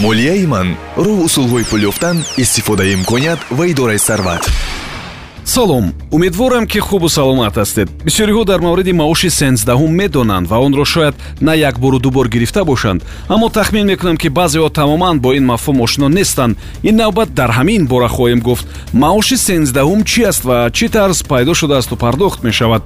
молияи ман роҳ усулҳои пул ёфтан истифодаи имконият ва идораи сарват. Салом умедворам ки хубу саломат ҳастед. Бисёриҳо дар мавриди маоши сенздаҳум медонанд ва онро шояд на якбору дубор гирифта бошанд. Аммо тахмин мекунам ки баъзеҳо тамоман бо ин мафҳум ошно нестанд. Ин навбат дар ҳамин бора хоҳем гуфт. Маоши сенздаҳум чӣ аст ва чӣ тарз пайдо шудаасту пардохт мешавад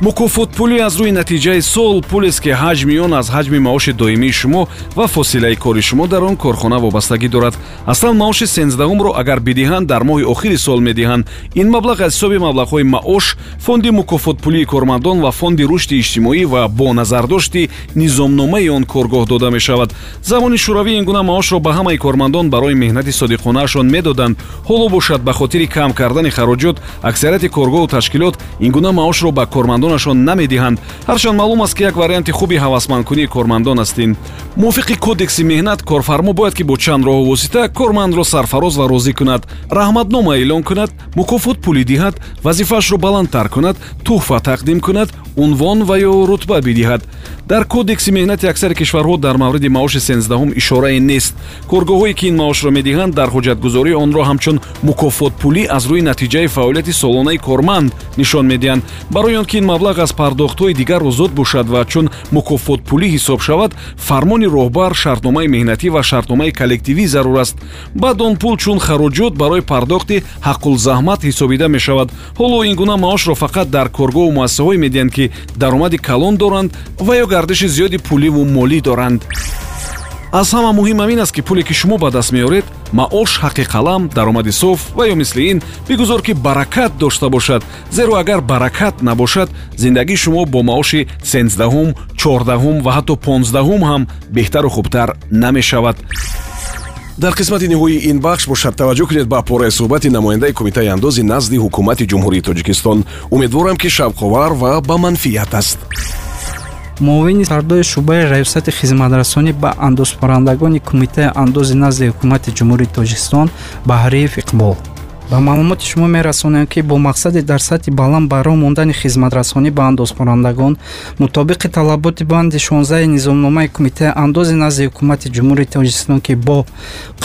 мукофотпулӣ аз рӯи натиҷаи сол пулест ки ҳаҷми он аз ҳаҷми маоши доимии шумо ва фосилаи кори шумо дар он корхона вобастагӣ дорад. Аслан маоши сенздаҳумро агар бидиҳанд дар моҳи охири сол медиҳанд. Ин маблағ аз ҳисоби маблағҳои маош фонди мукофотпулии кормандон ва фонди рушди иҷтимоӣ ва бо назардошти низомномаи он коргоҳ дода мешавад. Замони шӯравӣ ин гуна маошро ба ҳамаи кормандон барои меҳнати содиқонаашон медоданд. Ҳоло бошад ба хотири кам кардани хароҷот аксарияти коргоҳу ташкилот ин гуна маошро ба кормандон кормандонашон намедиҳанд. Ҳарчанд маълум аст ки як варианти хуби ҳавасмандкунии кормандон астин мувофиқи кодекси меҳнат корфармо бояд ки бо чанд роҳу восита кормандро сарфароз ва розӣ кунад раҳматнома эълон кунад мукофот пулӣ диҳад вазифаашро баландтар кунад тӯҳфа тақдим кунад унвон ва ё рутба бидиҳад. Дар кодекси меҳнати аксари кишварҳо дар мавриди маоши сенздаҳум ишорае нест. Коргоҳҳое ки ин маошро медиҳанд дар ҳуҷҷатгузорӣ онро ҳамчун мукофотпулӣ аз рӯи натиҷаи фаъолияти солонаи корманд нишон медиҳанд. Барои он ки ин маблағ аз пардохтҳои дигар озод бошад ва чун мукофотпулӣ ҳисоб шавад фармони роҳбар шартномаи меҳнатӣ ва шартномаи коллективӣ зарур аст. Баъд он пул чун хароҷот барои пардохти ҳаққулзаҳмат ҳисобида мешавад. Ҳоло ин гуна маошро фақат дар коргоҳу муассисаҳое медиҳанд ки даромади калон доранд ва ё гардиши зиёди пуливу молӣ доранд аз ҳама муҳим ам ин аст ки пуле ки шумо ба даст меоред маош ҳаққи қалам даромади соф ва ё мисли ин бигузор ки баракат дошта бошад. Зеро агар баракат набошад зиндагии шумо бо маоши сенздаҳум чордаҳум ва ҳатто понздаҳум ҳам беҳтару хубтар намешавад. Дар қисмати ниҳоии ин бахш бошад таваҷҷӯҳ кунед ба пораи суҳбати намояндаи кумитаи андози назди ҳукумати ҷумҳурии тоҷикистон. Умедворам ки шавқовар ва ба манфиат аст муовини сардори шӯъбаи раёсати хизматрасонӣ ба андозбарандагони кумитаи андози назди ҳукумати ҷумҳурии тоҷикистон баҳриев иқбол ба маълумоти шумо мерасонем ки бо мақсади дар сатҳи баланд ба роҳ мондани хизматрасонӣ ба андозкунандагон мутобиқи талаботи банди 16 низомномаи кумитаи андози назди ҳукумати ҷумҳурии тоҷикистон ки бо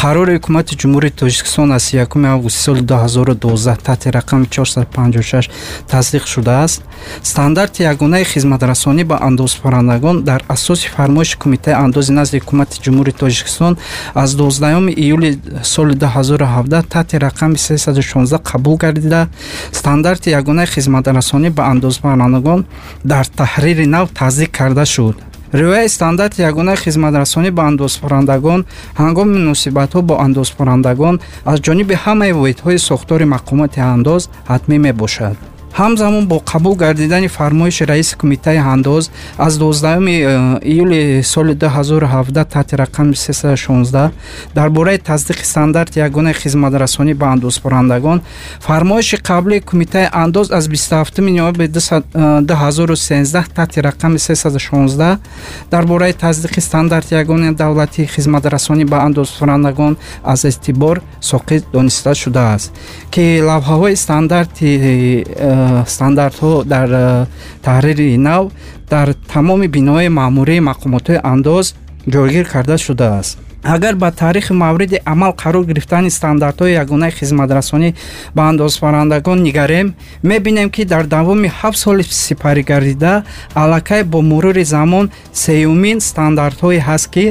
қарори ҳукумати ҷумҳурии тоҷикистон аз 1 августи соли 2012 таҳти рақами 456 тасдиқ шудааст. Стандарти ягонаи хизматрасонӣ ба андозпарандагон дар асоси фармоиши кумитаи андози назди ҳукумати ҷумҳурии тоҷикистон аз 12 июли соли 2017 таҳти рақами 16 қабул гардида. Стандарти ягонаи хизматрасонӣ ба андозбаранандагон дар таҳрири нав таздиқ карда шуд. Риояи стандарти ягонаи хизматрасонӣ ба андозбарандагон ҳангоми муносибатҳо бо андозбарандагон аз ҷониби ҳамаи воҳидҳои сохтори мақомоти андоз ҳатмӣ мебошад ҳамзамон бо қабул гардидани фармоиши раиси кумитаи андоз аз 12 э, июли соли 2017 таҳти рақами 316 дар бораи тасдиқи стандарти ягонаи хизматрасонӣ ба андозбарандагон фармоиши қаблии кумитаи андоз аз 27 ноябри 2013 таҳти рақами 316 дар бораи тасдиқи стандарти ягонаи давлатии хизматрасонӣ ба андозбарандагон аз эътибор соқит дониста шудааст ки лавҳаҳои стандарти э, стандартҳо дар э, таҳрири нав дар тамоми бинои маъмурии мақомотҳои андоз ҷойгир карда шудааст. Агар ба таърихи мавриди амал қарор гирифтани стандартҳои ягонаи хизматрасонӣ ба андозбарандагон нигарем мебинем ки дар давоми ҳафт соли сипарӣ гардида аллакай бо мурури замон сеюмин стандартҳое ҳаст ки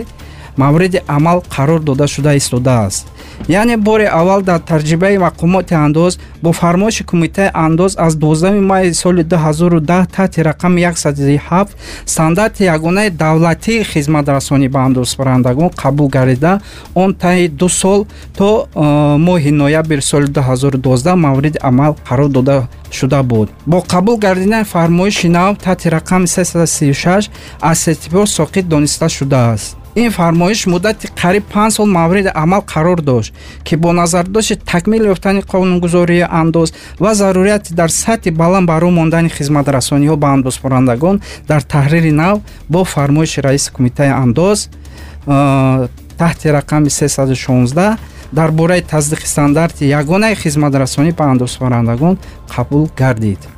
мавриди амал қарор дода шуда истодааст яъне бори аввал дар таҷрибаи мақомоти андоз бо фармоиши кумитаи андоз аз 12 майи соли 2010 таҳти рақами 17 стандарти ягонаи давлатии хизматрасонӣ ба андозбарандагон қабул гардида он таи ду сол то э, моҳи ноябри соли 2012 мавриди амал қарор дода шуда буд. Бо қабул гардидани фармоиши нав таҳти рақами 336 аз эътибор соқит дониста шудааст ин фармоиш муддати қариб панҷ сол мавриди амал қарор дошт ки бо назардошти такмил ёфтани қонунгузории андоз ва зарурияти дар сатҳи баланд ба рӯ мондани хизматрасониҳо ба андозбарандагон дар таҳрири нав бо фармоиши раиси кумитаи андоз таҳти рақами 316 дар бораи таздиқи стандарти ягонаи хизматрасонӣ ба андозбарандагон қабул гардид